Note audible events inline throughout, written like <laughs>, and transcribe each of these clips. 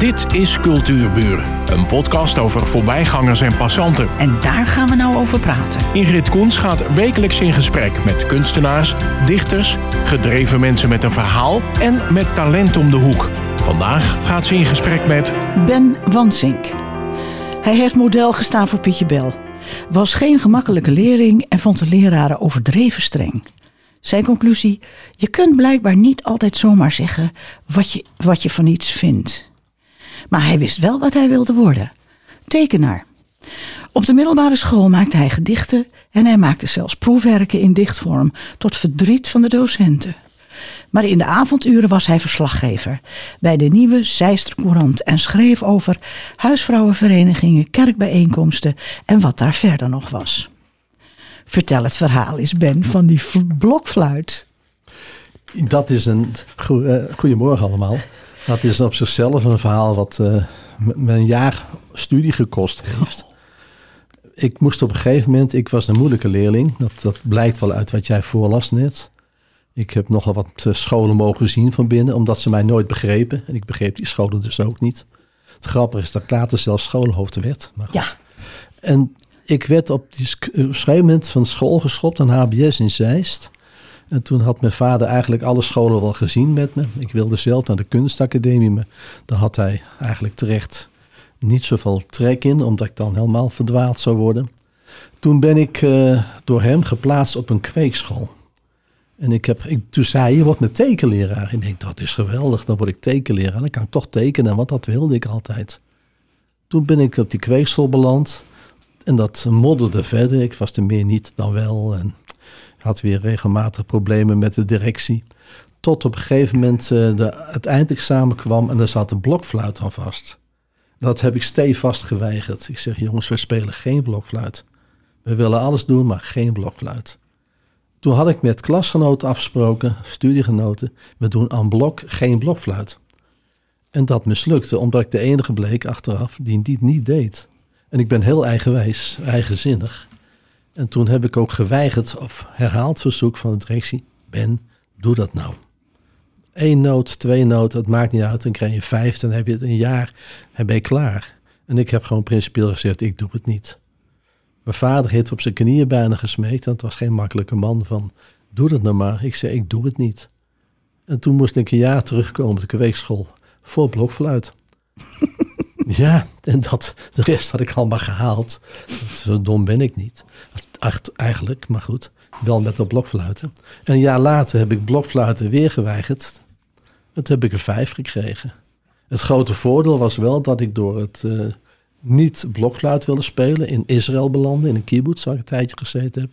Dit is Cultuurburen, een podcast over voorbijgangers en passanten. En daar gaan we nou over praten. Ingrid Koens gaat wekelijks in gesprek met kunstenaars, dichters, gedreven mensen met een verhaal en met talent om de hoek. Vandaag gaat ze in gesprek met Ben Wansink. Hij heeft model gestaan voor Pietje Bel. Was geen gemakkelijke leerling en vond de leraren overdreven streng. Zijn conclusie: je kunt blijkbaar niet altijd zomaar zeggen wat je, wat je van iets vindt. Maar hij wist wel wat hij wilde worden: tekenaar. Op de middelbare school maakte hij gedichten en hij maakte zelfs proefwerken in dichtvorm, tot verdriet van de docenten. Maar in de avonduren was hij verslaggever bij de nieuwe Zeister Courant en schreef over huisvrouwenverenigingen, kerkbijeenkomsten en wat daar verder nog was. Vertel het verhaal eens, Ben, van die blokfluit. Dat is een eh, goedemorgen allemaal. Dat is op zichzelf een verhaal wat m- me een jaar studie gekost heeft. Ik moest op een gegeven moment, ik was een moeilijke leerling. Dat, dat blijkt wel uit wat jij voorlas net. Ik heb nogal wat eh, scholen mogen zien van binnen, omdat ze mij nooit begrepen. En ik begreep die scholen dus ook niet. Het grappige is dat ik later zelfs schoolhoofd werd. Maar goed. Ja, En ik werd op, die, op een gegeven moment van school geschopt aan HBS in Zeist. En toen had mijn vader eigenlijk alle scholen wel gezien met me. Ik wilde zelf naar de kunstacademie, maar daar had hij eigenlijk terecht niet zoveel trek in, omdat ik dan helemaal verdwaald zou worden. Toen ben ik eh, door hem geplaatst op een kweekschool. En ik heb, ik, toen zei hij, je wordt met tekenleraar. Ik denk, dat is geweldig, dan word ik tekenleraar. Dan kan ik toch tekenen, want dat wilde ik altijd. Toen ben ik op die kweekschool beland. En dat modderde verder. Ik was er meer niet dan wel. En had weer regelmatig problemen met de directie. Tot op een gegeven moment eh, de, het eindexamen kwam en daar zat een blokfluit aan vast. Dat heb ik stevast geweigerd. Ik zeg, jongens, we spelen geen blokfluit. We willen alles doen, maar geen blokfluit. Toen had ik met klasgenoten afgesproken, studiegenoten, we doen aan blok geen blokfluit. En dat mislukte, omdat ik de enige bleek achteraf die dit niet deed. En ik ben heel eigenwijs, eigenzinnig. En toen heb ik ook geweigerd op herhaald verzoek van de directie. Ben, doe dat nou. Eén noot, twee noten, het maakt niet uit. Dan krijg je vijf, dan heb je het een jaar en ben je klaar. En ik heb gewoon principieel gezegd, ik doe het niet. Mijn vader heeft op zijn knieën bijna gesmeekt. En het was geen makkelijke man van, doe dat nou maar. Ik zei, ik doe het niet. En toen moest ik een jaar terugkomen op de kweekschool voor blokfluit. <laughs> ja, en dat, de rest had ik allemaal gehaald. Zo dom ben ik niet. Echt, eigenlijk, maar goed. Wel met dat blokfluiten. En een jaar later heb ik blokfluiten weer geweigerd. En toen heb ik er vijf gekregen. Het grote voordeel was wel dat ik door het eh, niet blokfluit wilde spelen... in Israël belandde, in een kibbutz waar ik een tijdje gezeten heb.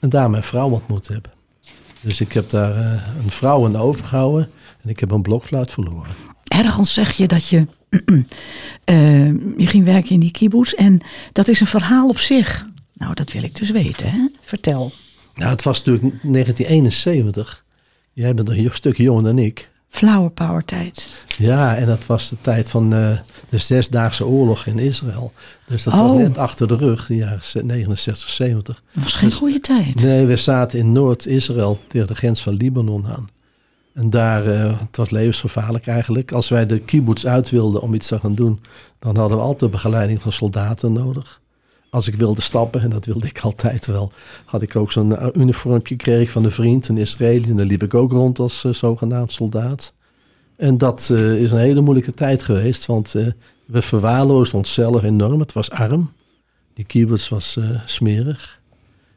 En daar mijn vrouw ontmoet heb. Dus ik heb daar eh, een vrouw aan overgehouden... en ik heb een blokfluit verloren. ergens zeg je dat je, <clears throat> eh, je ging werken in die kibbutz en dat is een verhaal op zich. Nou, dat wil ik dus weten, hè? Vertel. Nou, het was natuurlijk 1971. Jij bent een stuk jonger dan ik. Flower power tijd. Ja, en dat was de tijd van eh, de Zesdaagse Oorlog in Israël. Dus dat was Oh. net achter de rug, de jaren 69, 70. Dat was geen goede tijd. Nee, we zaten in Noord-Israël tegen de grens van Libanon aan. En daar, eh, het was levensgevaarlijk eigenlijk. Als wij de kibbutz uit wilden om iets te gaan doen, dan hadden we altijd begeleiding van soldaten nodig. Als ik wilde stappen, en dat wilde ik <laughs> altijd wel, had ik ook zo'n eh, uniformpje gekregen van een vriend, een Israëli. En daar liep ik ook rond als eh, zogenaamd soldaat. En dat eh, is een hele moeilijke tijd geweest, want we verwaarloosden onszelf enorm. Het was arm. Die kibbutz was smerig.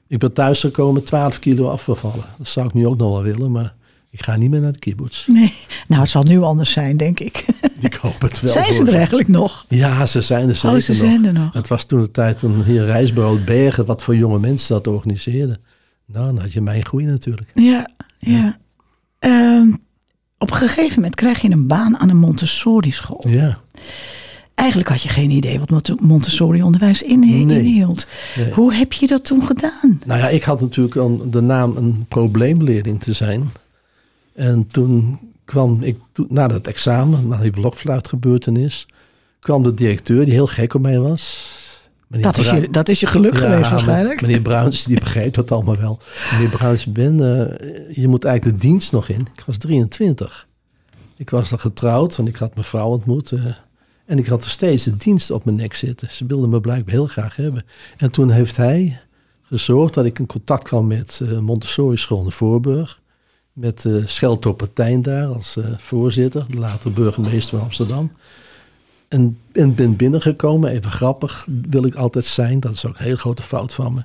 Ik ben thuisgekomen 12 kilo afgevallen. Dat zou ik nu ook nog wel willen, maar ik ga niet meer naar de kibbutz. Nee. Nou, het zal nu anders zijn, denk ik. <laughs> Ik hoop het wel. zijn ze er eigenlijk nog? Ja, ze zijn er zeker Oh, ze nog. zijn er nog. Het was toen de tijd een hier reisbureau Bergen, wat voor jonge mensen dat organiseerde. Nou, dan had je mijn groei natuurlijk. Ja, ja. Ehm, op een gegeven moment krijg je een baan aan een Montessori-school. Ja. Eigenlijk had je geen idee wat Mont- Montessori-onderwijs Nee. inhield. Nee. Hoe heb je dat toen gedaan? Nou ja, ik had natuurlijk de naam een probleemleerling te zijn. En toen kwam ik, toen- na dat examen, na die blokfluitgebeurtenis, kwam de directeur die heel gek op mij was. Dat is, je, dat is je geluk Ja, geweest waarschijnlijk. Meneer Bruins, die begreep dat allemaal wel. Meneer Bruins, Ben, eh, je moet eigenlijk de dienst nog in. Ik was 23. Ik was al getrouwd, want ik had mijn vrouw ontmoet. eh, En ik had er steeds de dienst op mijn nek zitten. Ze wilden me blijkbaar heel graag hebben. En toen heeft hij gezorgd dat ik in contact kwam met uh, Montessori School in Voorburg. Met uh, Scheltor Partijn daar als uh, voorzitter, later burgemeester van Amsterdam. En, en ben binnengekomen, even grappig wil ik altijd zijn. Dat is ook een hele grote fout van me.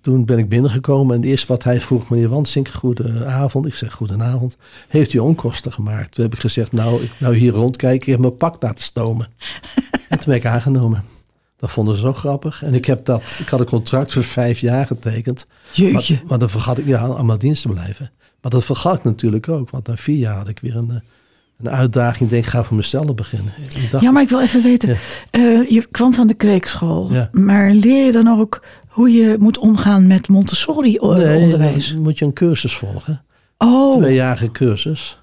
Toen ben ik binnengekomen en eerst wat hij vroeg, meneer Wansink, goedenavond. Ik zeg goedenavond. Heeft u onkosten gemaakt? Toen heb ik gezegd, nou, ik nou hier rondkijken, ik heb mijn pak laten stomen. <laughs> en toen ben ik aangenomen. Dat vonden ze zo grappig. En ik, heb dat, ik had een contract voor vijf jaar getekend. Jeetje. Maar, maar dan vergat ik, ja, aan mijn dienst te blijven. Maar dat vergat ik natuurlijk ook, want na vier jaar had ik weer een, eh, een uitdaging. Ik denk, ik ga voor mezelf beginnen. Ja, maar ik wil even weten. Ja. eh, je kwam van de kweekschool. Ja. Maar leer je dan ook hoe je moet omgaan met nee, Montessori-onderwijs? dan moet je een cursus volgen. Oh, Tweejarige cursus.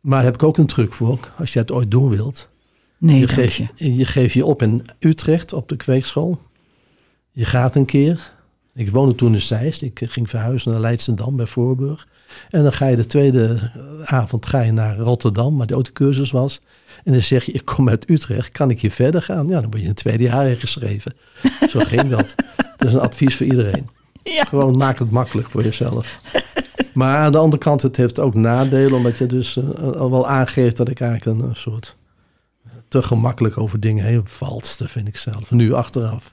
Maar daar heb ik ook een truc voor, als je het ooit doen wilt. nee, Je geeft, je. je geeft je op in Utrecht op de kweekschool. Je gaat een keer. Ik woonde toen in Zeist. Ik ging verhuizen naar Leidsendam bij Voorburg. En dan ga je de tweede avond ga je naar Rotterdam, waar de ook de cursus was. En dan zeg je, ik kom uit Utrecht, kan ik hier verder gaan? Ja, dan word je een tweede jaar ingeschreven. <laughs> Zo ging dat. Dat is een advies voor iedereen. Ja. Gewoon maak het makkelijk voor jezelf. Maar aan de andere kant, het heeft ook nadelen, omdat je dus eh, al wel aangeeft dat ik eigenlijk een, een soort eh, te gemakkelijk over dingen heen valste, vind ik zelf. Nu achteraf.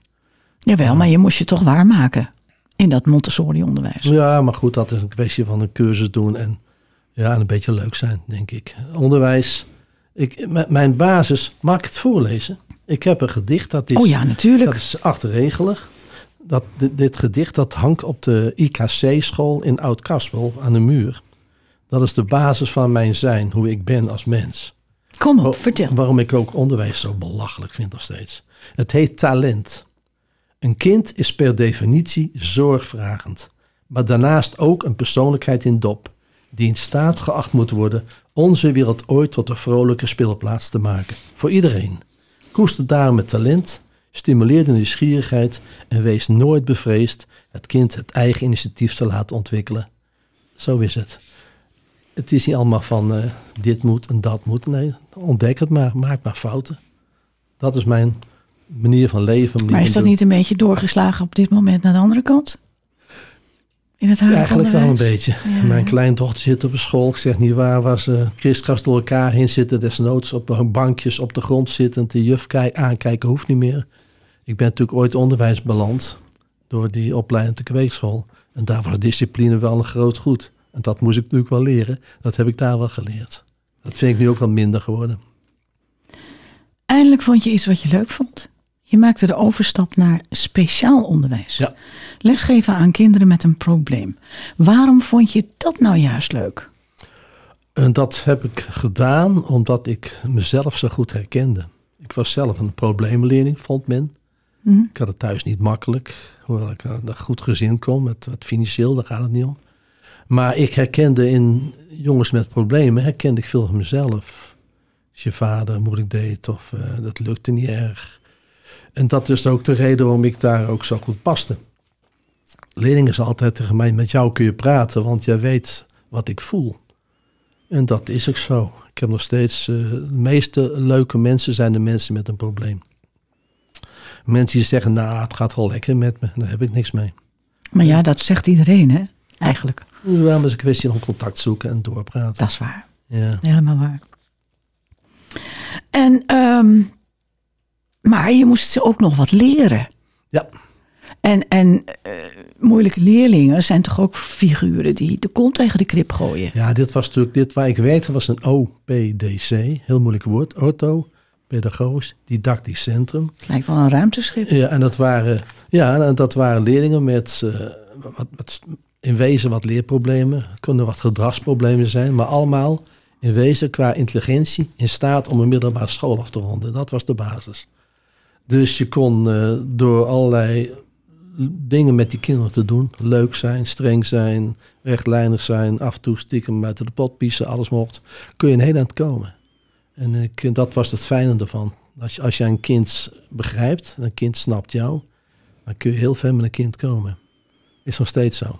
Jawel, maar je moest je toch waarmaken in dat Montessori-onderwijs. Ja, maar goed, dat is een kwestie van een cursus doen en ja, en een beetje leuk zijn, denk ik. Onderwijs, ik, mijn basis, mag ik het voorlezen? Ik heb een gedicht, dat is, Oh ja, natuurlijk. dat is achterregelig. Dat, dit, dit gedicht dat hangt op de IKC-school in Oud-Kaspel aan de muur. Dat is de basis van mijn zijn, hoe ik ben als mens. Kom op, Wa- vertel. Waarom ik ook onderwijs zo belachelijk vind nog steeds. Het heet talent. Een kind is per definitie zorgvragend. Maar daarnaast ook een persoonlijkheid in dop. Die in staat geacht moet worden onze wereld ooit tot een vrolijke speelplaats te maken. Voor iedereen. Koester daarom het talent. Stimuleer de nieuwsgierigheid. En wees nooit bevreesd het kind het eigen initiatief te laten ontwikkelen. Zo is het. Het is niet allemaal van eh, dit moet en dat moet. Nee, ontdek het maar. Maak maar fouten. Dat is mijn manier van leven. manier Maar is dat doen. niet een beetje doorgeslagen op dit moment naar de andere kant? In het huidige Eigenlijk wel een beetje. Ja. Mijn kleindochter zit op een school. Ik zeg niet waar, waar ze kriskras door elkaar heen zitten. Desnoods op bankjes op de grond zittend. De juf kijk, aankijken hoeft niet meer. Ik ben natuurlijk ooit onderwijs beland. Door die opleiding op de kweekschool. En daar was discipline wel een groot goed. En dat moest ik natuurlijk wel leren. Dat heb ik daar wel geleerd. Dat vind ik nu ook wat minder geworden. Eindelijk vond je iets wat je leuk vond. Je maakte de overstap naar speciaal onderwijs. Ja. Lesgeven aan kinderen met een probleem. Waarom vond je dat nou juist leuk? En dat heb ik gedaan omdat ik mezelf zo goed herkende. Ik was zelf een probleemleerling, vond men. Hm? Ik had het thuis niet makkelijk. Hoewel ik een goed gezin kom, met het financieel, daar gaat het niet om. Maar ik herkende in jongens met problemen, herkende ik veel van mezelf. Als je vader moeilijk deed of eh, dat lukte niet erg. En dat is ook de reden waarom ik daar ook zo goed paste. Leerlingen zeggen altijd tegen mij, met jou kun je praten, want jij weet wat ik voel. En dat is ook zo. Ik heb nog steeds, eh, de meeste leuke mensen zijn de mensen met een probleem. Mensen die zeggen, nou, het gaat wel lekker met me. Daar heb ik niks mee. Maar ja, dat zegt iedereen, hè? Eigenlijk. Waarom is een kwestie van contact zoeken en doorpraten. Dat is waar. Ja. Helemaal waar. En, ehm, maar je moest ze ook nog wat leren. Ja. En, en eh, moeilijke leerlingen zijn toch ook figuren die de kont tegen de krip gooien. ja, dit was natuurlijk, dit waar ik werkte was een OPDC. Heel moeilijk woord. Ortho, pedagogisch, didactisch centrum. Het lijkt wel een ruimteschip. Ja, en dat waren, ja, dat waren leerlingen met, eh, wat, wat, in wezen wat leerproblemen. Het kunnen wat gedragsproblemen zijn, maar allemaal in wezen qua intelligentie in staat om een middelbare school af te ronden. Dat was de basis. Dus je kon eh, door allerlei dingen met die kinderen te doen, leuk zijn, streng zijn, rechtlijnig zijn, af en toe stiekem buiten de pot piezen, alles mocht, kun je een heel eind komen. En dat was het fijne ervan. Als je, als je een kind begrijpt, een kind snapt jou, dan kun je heel ver met een kind komen. Is nog steeds zo.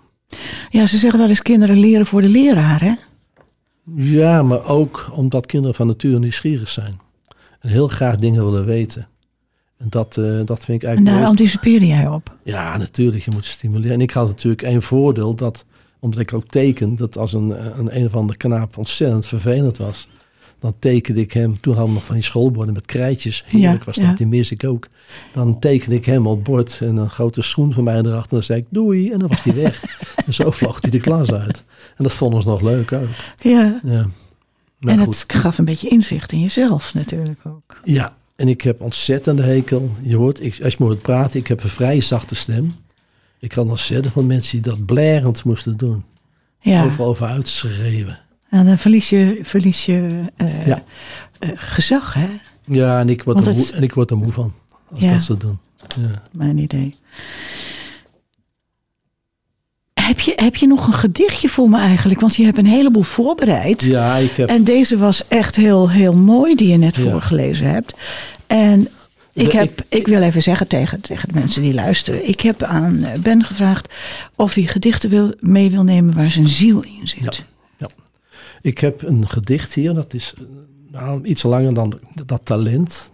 Ja, ze zeggen wel eens kinderen leren voor de leraar, hè? Ja, maar ook omdat kinderen van nature nieuwsgierig zijn. En heel graag dingen willen weten. En dat, eh, dat vind ik En eigenlijk... daar anticipeerde jij op. Ja, natuurlijk. Je moet stimuleren. En ik had natuurlijk één voordeel dat, omdat ik ook teken, dat als een, een, een of andere knaap ontzettend vervelend was, dan tekende ik hem. Toen hadden we nog van die schoolborden met krijtjes. Heerlijk Ja, was dat, ja. die mis ik ook. Dan tekende ik hem op bord en een grote schoen van mij erachter. Dan zei ik doei en dan was hij weg. <laughs> en zo vloog hij de klas uit. En dat vonden ze nog leuk ook. Ja. Ja. Maar en goed. het gaf een beetje inzicht in jezelf natuurlijk ook. Ja, en ik heb ontzettende hekel. Je hoort, ik, als je me hoort praten, ik heb een vrij zachte stem. Ik had ontzettend van mensen die dat blerend moesten doen. Ja. Overal over uitschreeuwen. En dan verlies je, verlies je eh, Ja. eh, gezag, hè? Ja, en ik word, Want er het- moe, en ik word er moe van. Als Ja. dat ze doen. Ja. Mijn idee. Heb je, heb je nog een gedichtje voor me eigenlijk? Want je hebt een heleboel voorbereid. ja, ik heb... En deze was echt heel, heel mooi die je net Ja. voorgelezen hebt. En ik, heb, ik, wil even zeggen tegen, tegen de mensen die luisteren. Ik heb aan eh, Ben gevraagd of hij gedichten wil, mee wil nemen waar zijn ziel in zit. Ik heb een gedicht hier, dat is eh, nou, iets langer dan dat talent.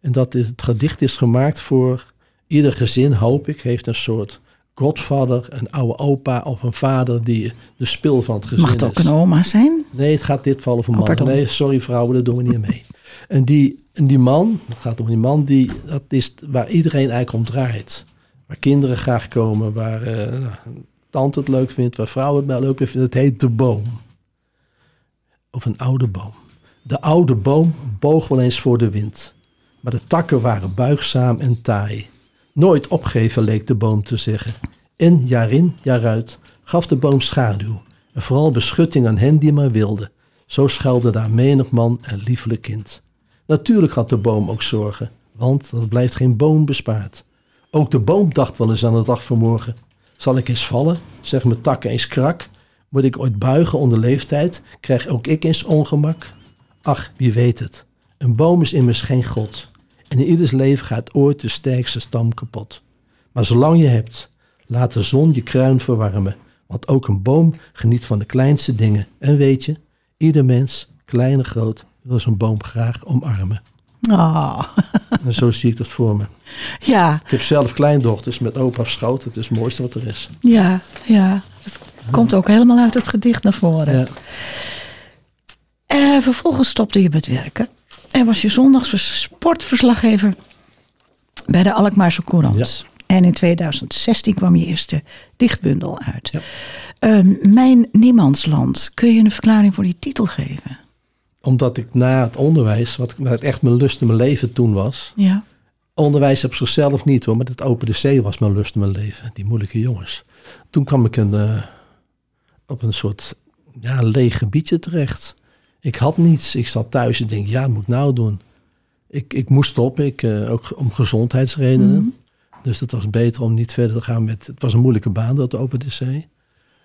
En dat is, het gedicht is gemaakt voor ieder gezin, hoop ik, heeft een soort godvader, een oude opa of een vader die de spil van het gezin Mag het ook is. een oma zijn? Nee, het gaat dit geval over Oh, man. pardon. nee, sorry vrouwen, dat doen we niet mee. En die, en die man, het gaat om die man, die, dat is waar iedereen eigenlijk om draait. Waar kinderen graag komen, waar eh, nou, tante het leuk vindt, waar vrouwen het wel leuk vinden. Het heet de boom. Of een oude boom. De oude boom boog wel eens voor de wind. Maar de takken waren buigzaam en taai. Nooit opgeven leek de boom te zeggen. En jaar in, jaar uit gaf de boom schaduw. En vooral beschutting aan hen die maar wilden. Zo schuilde daar menig man en liefelijk kind. Natuurlijk had de boom ook zorgen, want dat blijft geen boom bespaard. Ook de boom dacht wel eens aan de dag van morgen. Zal ik eens vallen? Zeg mijn takken eens krak? Moet ik ooit buigen onder leeftijd? Krijg ook ik eens ongemak? Ach, wie weet het. Een boom is immers geen god. En in ieders leven gaat ooit de sterkste stam kapot. Maar zolang je hebt, laat de zon je kruin verwarmen. Want ook een boom geniet van de kleinste dingen. En weet je, ieder mens, klein en groot, wil zijn boom graag omarmen. Oh, En zo zie ik dat voor me. ja, Ik heb zelf kleindochters met opa op schoot. Het is het mooiste wat er is. ja, ja. Het komt ook helemaal uit het gedicht naar voren. Ja. Eh, vervolgens stopte je met werken. En was je zondags vers- sportverslaggever bij de Alkmaarse Courant. En in 2016 kwam je eerste dichtbundel uit. Ja. Ehm, Mijn Niemandsland. Kun je een verklaring voor die titel geven? Omdat ik na het onderwijs, wat, wat echt mijn lust in mijn leven toen was. Ja. Onderwijs op zichzelf niet hoor, maar het Open de Zee was mijn lust in mijn leven. Die moeilijke jongens. Toen kwam ik een, eh, op een soort ja, leeg gebiedje terecht. Ik had niets. Ik zat thuis en denk, ja, moet ik nou doen? Ik, ik moest stoppen, ik, eh, ook om gezondheidsredenen. Dus het was beter om niet verder te gaan met... Het was een moeilijke baan, dat Open Zee.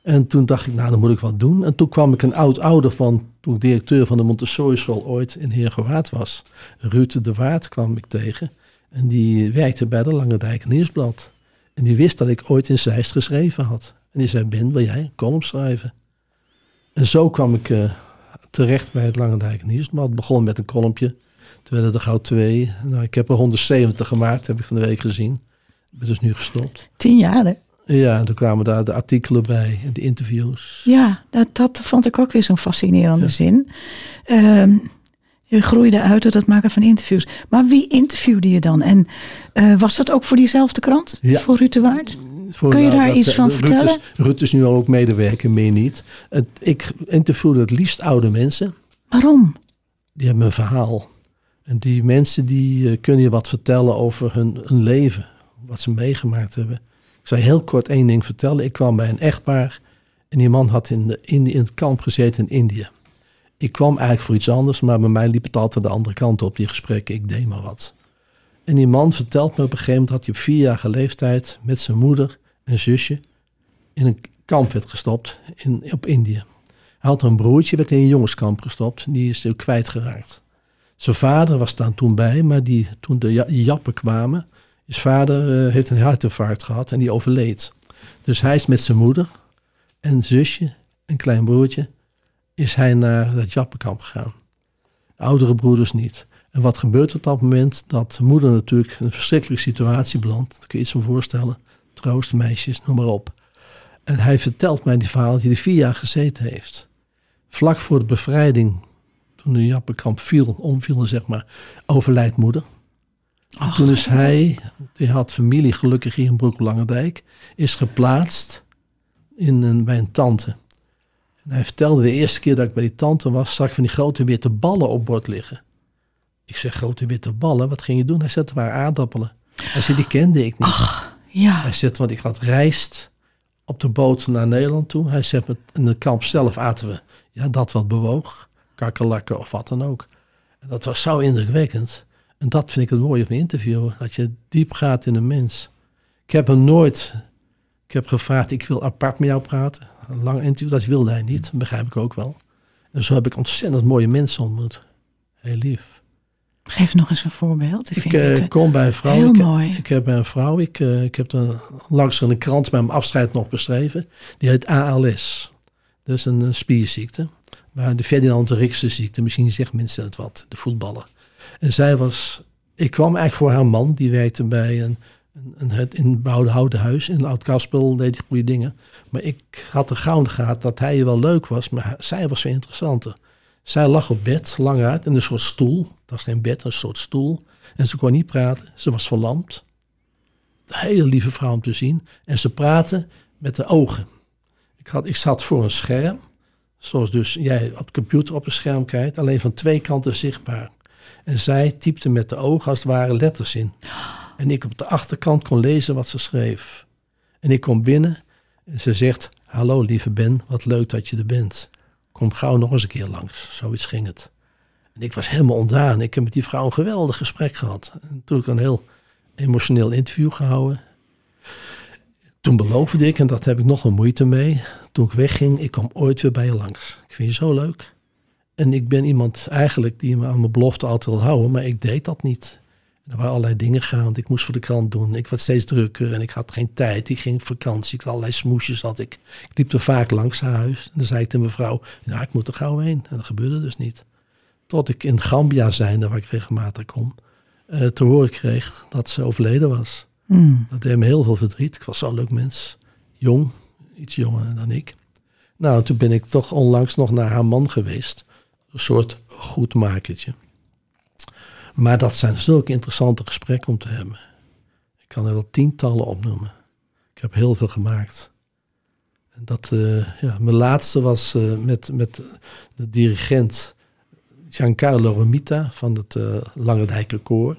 En toen dacht ik, nou, dan moet ik wat doen. En toen kwam ik een oud-ouder van, toen ik directeur van de Montessori school ooit in Heergewaard was. Ruud de Waard kwam ik tegen. En die werkte bij de Lange Dijk Nieuwsblad. En die wist dat ik ooit in Zeist geschreven had. En die zei, Ben, wil jij een column schrijven? En zo kwam ik eh, terecht bij het Lange Dijk Nieuwsblad. Het begon met een columnpje. Toen werden er gauw twee. Nou, ik heb er 170 gemaakt, heb ik van de week gezien. Ik ben dus nu gestopt. Tien jaar, hè? Ja, en toen kwamen daar de artikelen bij en de interviews. Ja, dat, dat vond ik ook weer zo'n fascinerende zin. Ehm, je groeide uit uit het maken van interviews. Maar wie interviewde je dan? En eh, was dat ook voor diezelfde krant? Ja. Voor Ruud de Waard? Voor- Kun je nou, daar dat- iets van Ruud vertellen? Is, Ruud is nu al ook medewerker, meer niet. Het, ik interviewde het liefst oude mensen. Waarom? Die hebben een verhaal. En die mensen die eh, kunnen je wat vertellen over hun, hun leven. Wat ze meegemaakt hebben. Ik je heel kort één ding vertellen. Ik kwam bij een echtpaar. En die man had in, de, in, in het kamp gezeten in Indië. Ik kwam eigenlijk voor iets anders. Maar bij mij liep het altijd de andere kant op. Die gesprekken. Ik deed maar wat. En die man vertelt me op een gegeven moment... dat hij op vierjarige leeftijd met zijn moeder en zusje... in een kamp werd gestopt in, op Indië. Hij had een broertje, werd in een jongenskamp gestopt. Die is kwijtgeraakt. Zijn vader was daar toen bij, maar die, toen de ja- jappen kwamen... Is vader eh, heeft een hartinfarct gehad en die overleed. Dus hij is met zijn moeder en zusje en klein broertje... is hij naar dat jappenkamp gegaan. Oudere broeders niet. En wat gebeurt op dat moment? Dat de moeder natuurlijk in een verschrikkelijke situatie belandt. Daar kun je iets van voorstellen. Troost, meisjes, noem maar op. En hij vertelt mij die verhaal dat hij er vier jaar gezeten heeft. Vlak voor de bevrijding, toen de Jappenkamp viel, omviel, zeg maar, overlijdt moeder. En toen is hij, die had familie gelukkig hier in Broek Langendijk, is geplaatst in een, bij een tante. En hij vertelde de eerste keer dat ik bij die tante was, zag ik van die grote witte ballen op bord liggen. Ik zeg, grote witte ballen, wat ging je doen? Hij het waren aardappelen. Hij zei, die kende ik niet. Ach, ja. Hij zegt, want ik had rijst op de boot naar Nederland toe. Hij zegt, in de kamp zelf aten we ja, dat wat bewoog. Kakkerlakken of wat dan ook. En dat was zo indrukwekkend. En dat vind ik het mooie van interviewen. Dat je diep gaat in een mens. Ik heb hem nooit... Ik heb gevraagd, ik wil apart met jou praten. Een lang interview, dat wilde hij niet. Begrijp ik ook wel. En zo heb ik ontzettend mooie mensen ontmoet. Heel lief. Geef nog eens een voorbeeld. Ik, Ik vind eh, eh, kom bij een vrouw. heel ik, mooi. Ik heb een vrouw. Ik, eh, ik heb er langs in de krant bij mijn afscheid nog beschreven. Die heet ALS. Dat is een, eh, spierziekte. Maar de Ferdinand Rikse ziekte. Misschien zegt mensen het wat. De voetballer. En zij was... Ik kwam eigenlijk voor haar man. Die werkte bij een, een, een, het inbouwde houten huis. In Oud-Kaspel deed hij goede dingen. Maar ik had er gauw in de gaten dat hij wel leuk was. Maar zij was veel interessanter. Zij lag op bed, lang uit, in een soort stoel. Dat was geen bed, een soort stoel. En ze kon niet praten. Ze was verlamd. Een hele lieve vrouw om te zien. En ze praatte met de ogen. Ik, had, ik zat voor een scherm. Zoals dus jij op de computer op een scherm kijkt. Alleen van twee kanten zichtbaar. En zij typte met de ogen als het ware letters in. En ik op de achterkant kon lezen wat ze schreef. En ik kom binnen en ze zegt... Hallo lieve Ben, wat leuk dat je er bent. Kom gauw nog eens een keer langs. Zoiets ging het. En ik was helemaal ontdaan. Ik heb met die vrouw een geweldig gesprek gehad. En ik een heel emotioneel interview gehouden. Toen beloofde ik, en dat heb ik nog moeite mee. Toen ik wegging, ik kom ooit weer bij je langs. Ik vind je zo leuk. En ik ben iemand eigenlijk die me aan mijn belofte altijd wil houden, maar ik deed dat niet. Er waren allerlei dingen gaande. Ik moest voor de krant doen. Ik was steeds drukker en ik had geen tijd. Ik ging op vakantie. Ik had allerlei smoesjes had ik. Ik liep er vaak langs haar huis. En dan zei ik tegen mevrouw, ja, ik moet er gauw heen. En dat gebeurde dus niet. Tot ik in Gambia zijnde, waar ik regelmatig kom, eh, te horen kreeg dat ze overleden was. Hmm. Dat deed me heel veel verdriet. Ik was zo'n leuk mens. Jong, iets jonger dan ik. Nou, toen ben ik toch onlangs nog naar haar man geweest. Een soort goedmakertje. Maar dat zijn zulke interessante gesprekken om te hebben. Ik kan er wel tientallen opnoemen. Ik heb heel veel gemaakt. En dat, eh, ja, mijn laatste was eh, met, met de dirigent Giancarlo Romita van het uh, Lange Dijken Koor.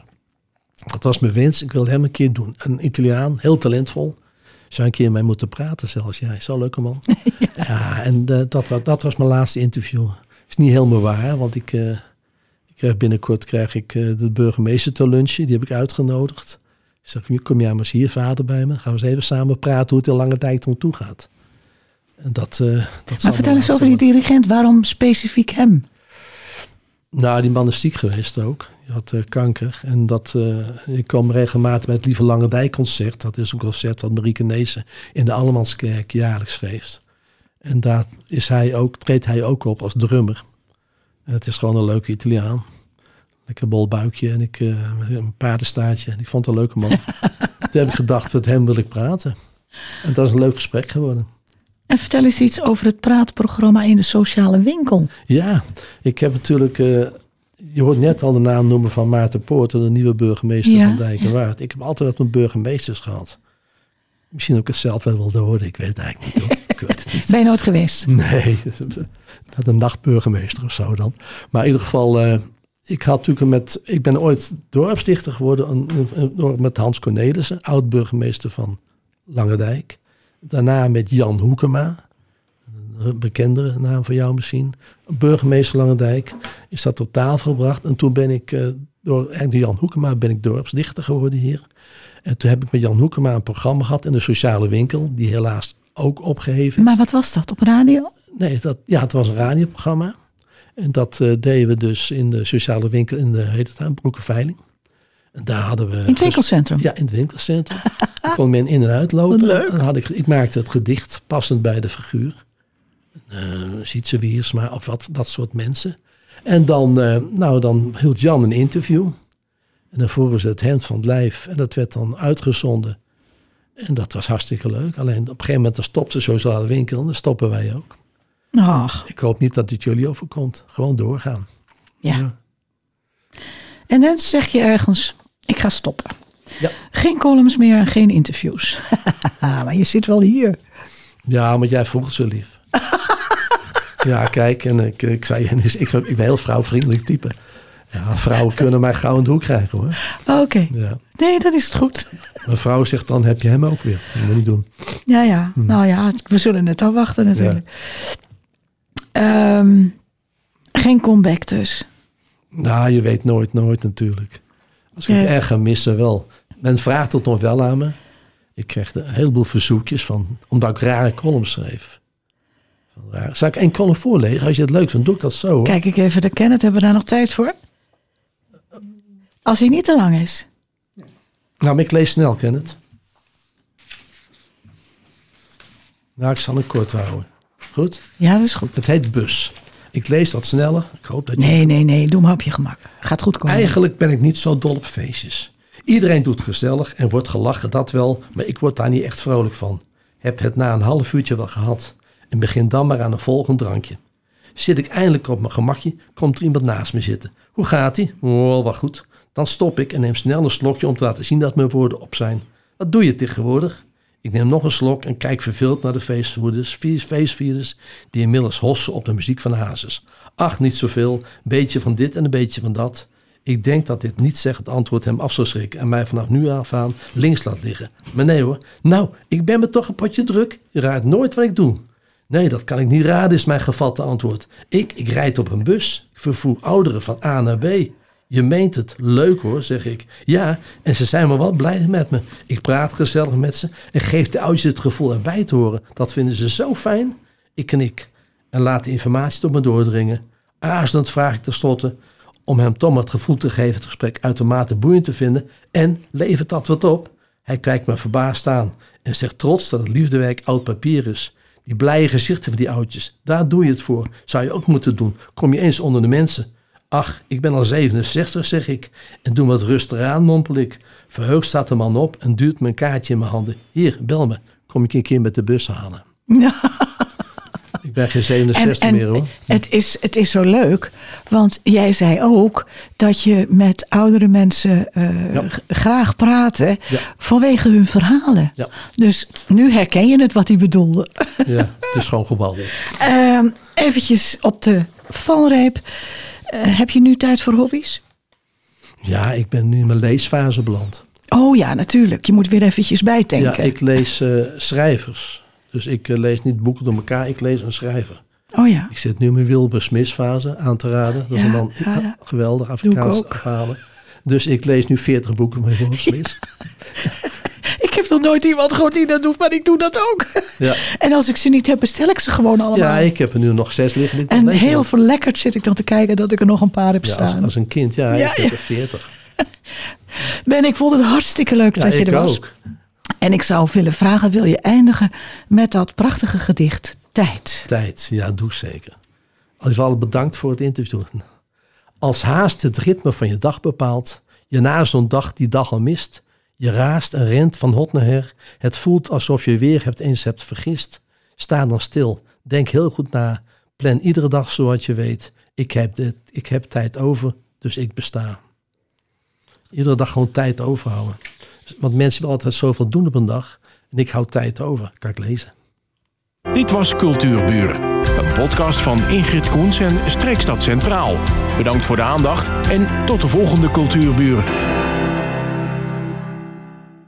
Dat was mijn wens. Ik wilde hem een keer doen. Een Italiaan, heel talentvol. Zou een keer mee moeten praten zelfs. Jij, zo'n leuke man. ja. <laughs> ja, en dat, was, dat was mijn laatste interview. Is niet helemaal waar, want ik, ik krijg binnenkort krijg ik uh, de burgemeester te lunchen. Die heb ik uitgenodigd. Ik zeg, kom jij maar eens hier, vader, bij me. Gaan we eens even samen praten hoe het in lange tijd om toe gaat. En dat, uh, dat maar vertel eens over die dirigent. Waarom specifiek hem? Nou, die man is ziek geweest ook. Die had uh, kanker. En dat, uh, ik kwam regelmatig bij het Lieve Lange Dijkconcert. Dat is een concert wat Marieke Neesen in de Allemanskerk jaarlijks geeft. En daar is hij ook, treedt hij ook op als drummer. En het is gewoon een leuke Italiaan. Lekker bol buikje en ik, uh, een paardenstaartje. Ik vond het een leuke man. <laughs> Toen heb ik gedacht, met hem wil ik praten. En dat is een leuk gesprek geworden. En vertel eens iets over het praatprogramma in de sociale winkel. Ja, ik heb natuurlijk. Uh, je hoort net al de naam noemen van Maarten Poorter, de nieuwe burgemeester ja, van Dijkenwaard. Ja. Ik heb altijd wat met burgemeesters gehad. Misschien ook het zelf wel wilde worden, ik weet het eigenlijk niet hoor. Het niet. <laughs> Ben je nooit geweest? Nee, dat een nachtburgemeester of zo dan. Maar in ieder geval, uh, ik had natuurlijk met. Ik ben ooit dorpsdichter geworden met Hans Cornelissen, oud-burgemeester van Langendijk. Daarna met Jan Hoekema, een bekendere naam van jou misschien. Burgemeester Langendijk is dat op tafel gebracht. En toen ben ik, uh, door, door Jan Hoekema ben ik dorpsdichter geworden hier. En toen heb ik met Jan Hoekema een programma gehad in de sociale winkel. Die helaas ook opgeheven Maar wat was dat, op radio? Nee, dat, ja, het was een radioprogramma. En dat uh, deden we dus in de sociale winkel in de, heet het aan, Broekenveiling. En daar hadden we... In het winkelcentrum? Ja, in het winkelcentrum. <laughs> Daar kon men in en uitlopen. leuk. En dan had ik, ik maakte het gedicht passend bij de figuur. Uh, Sietse Wiersma of wat, dat soort mensen. En dan, eh, nou, dan hield Jan een interview. En dan vroegen ze het hemd van het lijf. En dat werd dan uitgezonden. En dat was hartstikke leuk. Alleen op een gegeven moment dan stopte Sociale Winkel. En dan stoppen wij ook. Ach, Ik hoop niet dat het jullie overkomt. Gewoon doorgaan. ja. Ja. En dan zeg je ergens, ik ga stoppen. Ja. Geen columns meer en geen interviews. <laughs> maar je zit wel hier. Ja, maar jij vroeg het zo lief. <laughs> ja, kijk, en ik, ik zei, en dus ik, ben een heel vrouwvriendelijk type. Ja, vrouwen kunnen mij gauw in de hoek krijgen hoor. Oké, Ja. nee, dan is het goed. Mijn vrouw zegt dan, heb je hem ook weer. Dat moet niet doen. Ja, ja. Nou ja, we zullen het afwachten natuurlijk. Ehm, geen comeback dus. Nou, je weet nooit, nooit natuurlijk. Als ik Ja. het erg ga missen, wel. Men vraagt het nog wel aan me. Ik kreeg een heleboel verzoekjes van, omdat ik rare columns schreef. Van raar- Zal ik één column voorlezen? Als je het leuk vindt, doe ik dat zo. Hoor. Kijk ik even de Kenneth, hebben we daar nog tijd voor? Als hij niet te lang is. Nou, ik lees snel, ken het. Nou, ik zal het kort houden. Goed? Ja, dat is goed. Het heet Bus. Ik lees wat sneller. Ik hoop dat je... Nee, nee, nee, doe maar op je gemak. Gaat goed komen. Eigenlijk ben ik niet zo dol op feestjes. Iedereen doet gezellig en wordt gelachen, dat wel. Maar ik word daar niet echt vrolijk van. Heb het na een half uurtje wel gehad. En begin dan maar aan een volgend drankje. Zit ik eindelijk op mijn gemakje, komt er iemand naast me zitten. Hoe gaat ie? Oh, wel goed. Dan stop ik en neem snel een slokje om te laten zien dat mijn woorden op zijn. Wat doe je tegenwoordig? Ik neem nog een slok en kijk verveeld naar de feestvoerders, vier- feestvierders die inmiddels hossen op de muziek van Hazes. Ach, niet zoveel, beetje van dit en een beetje van dat. Ik denk dat dit niet zegt antwoord hem af zou schrikken en mij vanaf nu af aan links laat liggen. Maar nee hoor, nou, ik ben me toch een potje druk. Je raadt nooit wat ik doe. Nee, dat kan ik niet raden, is mijn gevatte antwoord. Ik, ik rijd op een bus. Ik vervoer ouderen van A naar B. Je meent het. Leuk hoor, zeg ik. Ja, en ze zijn maar wat blij met me. Ik praat gezellig met ze en geef de oudjes het gevoel erbij te horen. Dat vinden ze zo fijn. Ik knik en laat de informatie tot me doordringen. Aarzelend vraag ik tenslotte om hem toch het gevoel te geven het gesprek uitermate boeiend te vinden. En levert dat wat op? Hij kijkt me verbaasd aan en zegt trots dat het liefdewerk oud papier is. Die blije gezichten van die oudjes, daar doe je het voor. Zou je ook moeten doen. Kom je eens onder de mensen. Ach, ik ben al 67, zeg ik. En doe wat rustig aan, mompel ik. Verheugd staat de man op en duwt een kaartje in mijn handen. Hier, bel me. Kom ik een keer met de bus halen. Ja. <laughs> Ik ben geen 67 meer hoor. Het, is, het is zo leuk, want jij zei ook dat je met oudere mensen eh, Ja. graag Ja. vanwege hun verhalen. Ja. Dus nu herken je het wat hij bedoelde. Ja, het is gewoon gewabbel. <laughs> Ehm eventjes op de valreep. Eh, heb je nu tijd voor hobby's? Ja, ik ben nu in mijn leesfase beland. Oh ja, natuurlijk. Je moet weer eventjes bijdenken. Ja, ik lees eh, schrijvers. Dus ik eh, lees niet boeken door elkaar, ik lees een schrijver. Oh ja. Ik zit nu in mijn Wilbur Smith fase aan te raden. Dat is Ja, een man ja, ja. geweldig Afrikaans verhalen. Dus ik lees nu 40 boeken van Wilbur <laughs> Smith. Nog nooit iemand gehoord die dat doet, maar ik doe dat ook. Ja. <laughs> En als ik ze niet heb, bestel ik ze gewoon allemaal. Ja, ik heb er nu nog zes liggen. en heel nog. verlekkerd zit ik dan te kijken dat ik er nog een paar heb Ja, als, staan. als een kind, ja, Ja, ik heb er 40. <laughs> Ben, ik vond het hartstikke leuk dat je er was. ook. En ik zou willen vragen, wil je eindigen met dat prachtige gedicht Tijd? Tijd, ja, doe zeker. Al bedankt voor het interview. Als haast het ritme van je dag bepaalt, je na zo'n dag die dag al mist, je raast en rent van hot naar her, het voelt alsof je weer hebt eens hebt vergist. Sta dan stil, denk heel goed na, plan iedere dag zoals je weet. Ik heb, dit, ik heb tijd over, dus ik besta. Iedere dag gewoon tijd overhouden. Want mensen willen altijd zoveel doen op een dag. En ik hou tijd over, kan ik lezen. Dit was Cultuurbuur, een podcast van Ingrid Koens en Streekstad Centraal. Bedankt voor de aandacht en tot de volgende Cultuurbuur.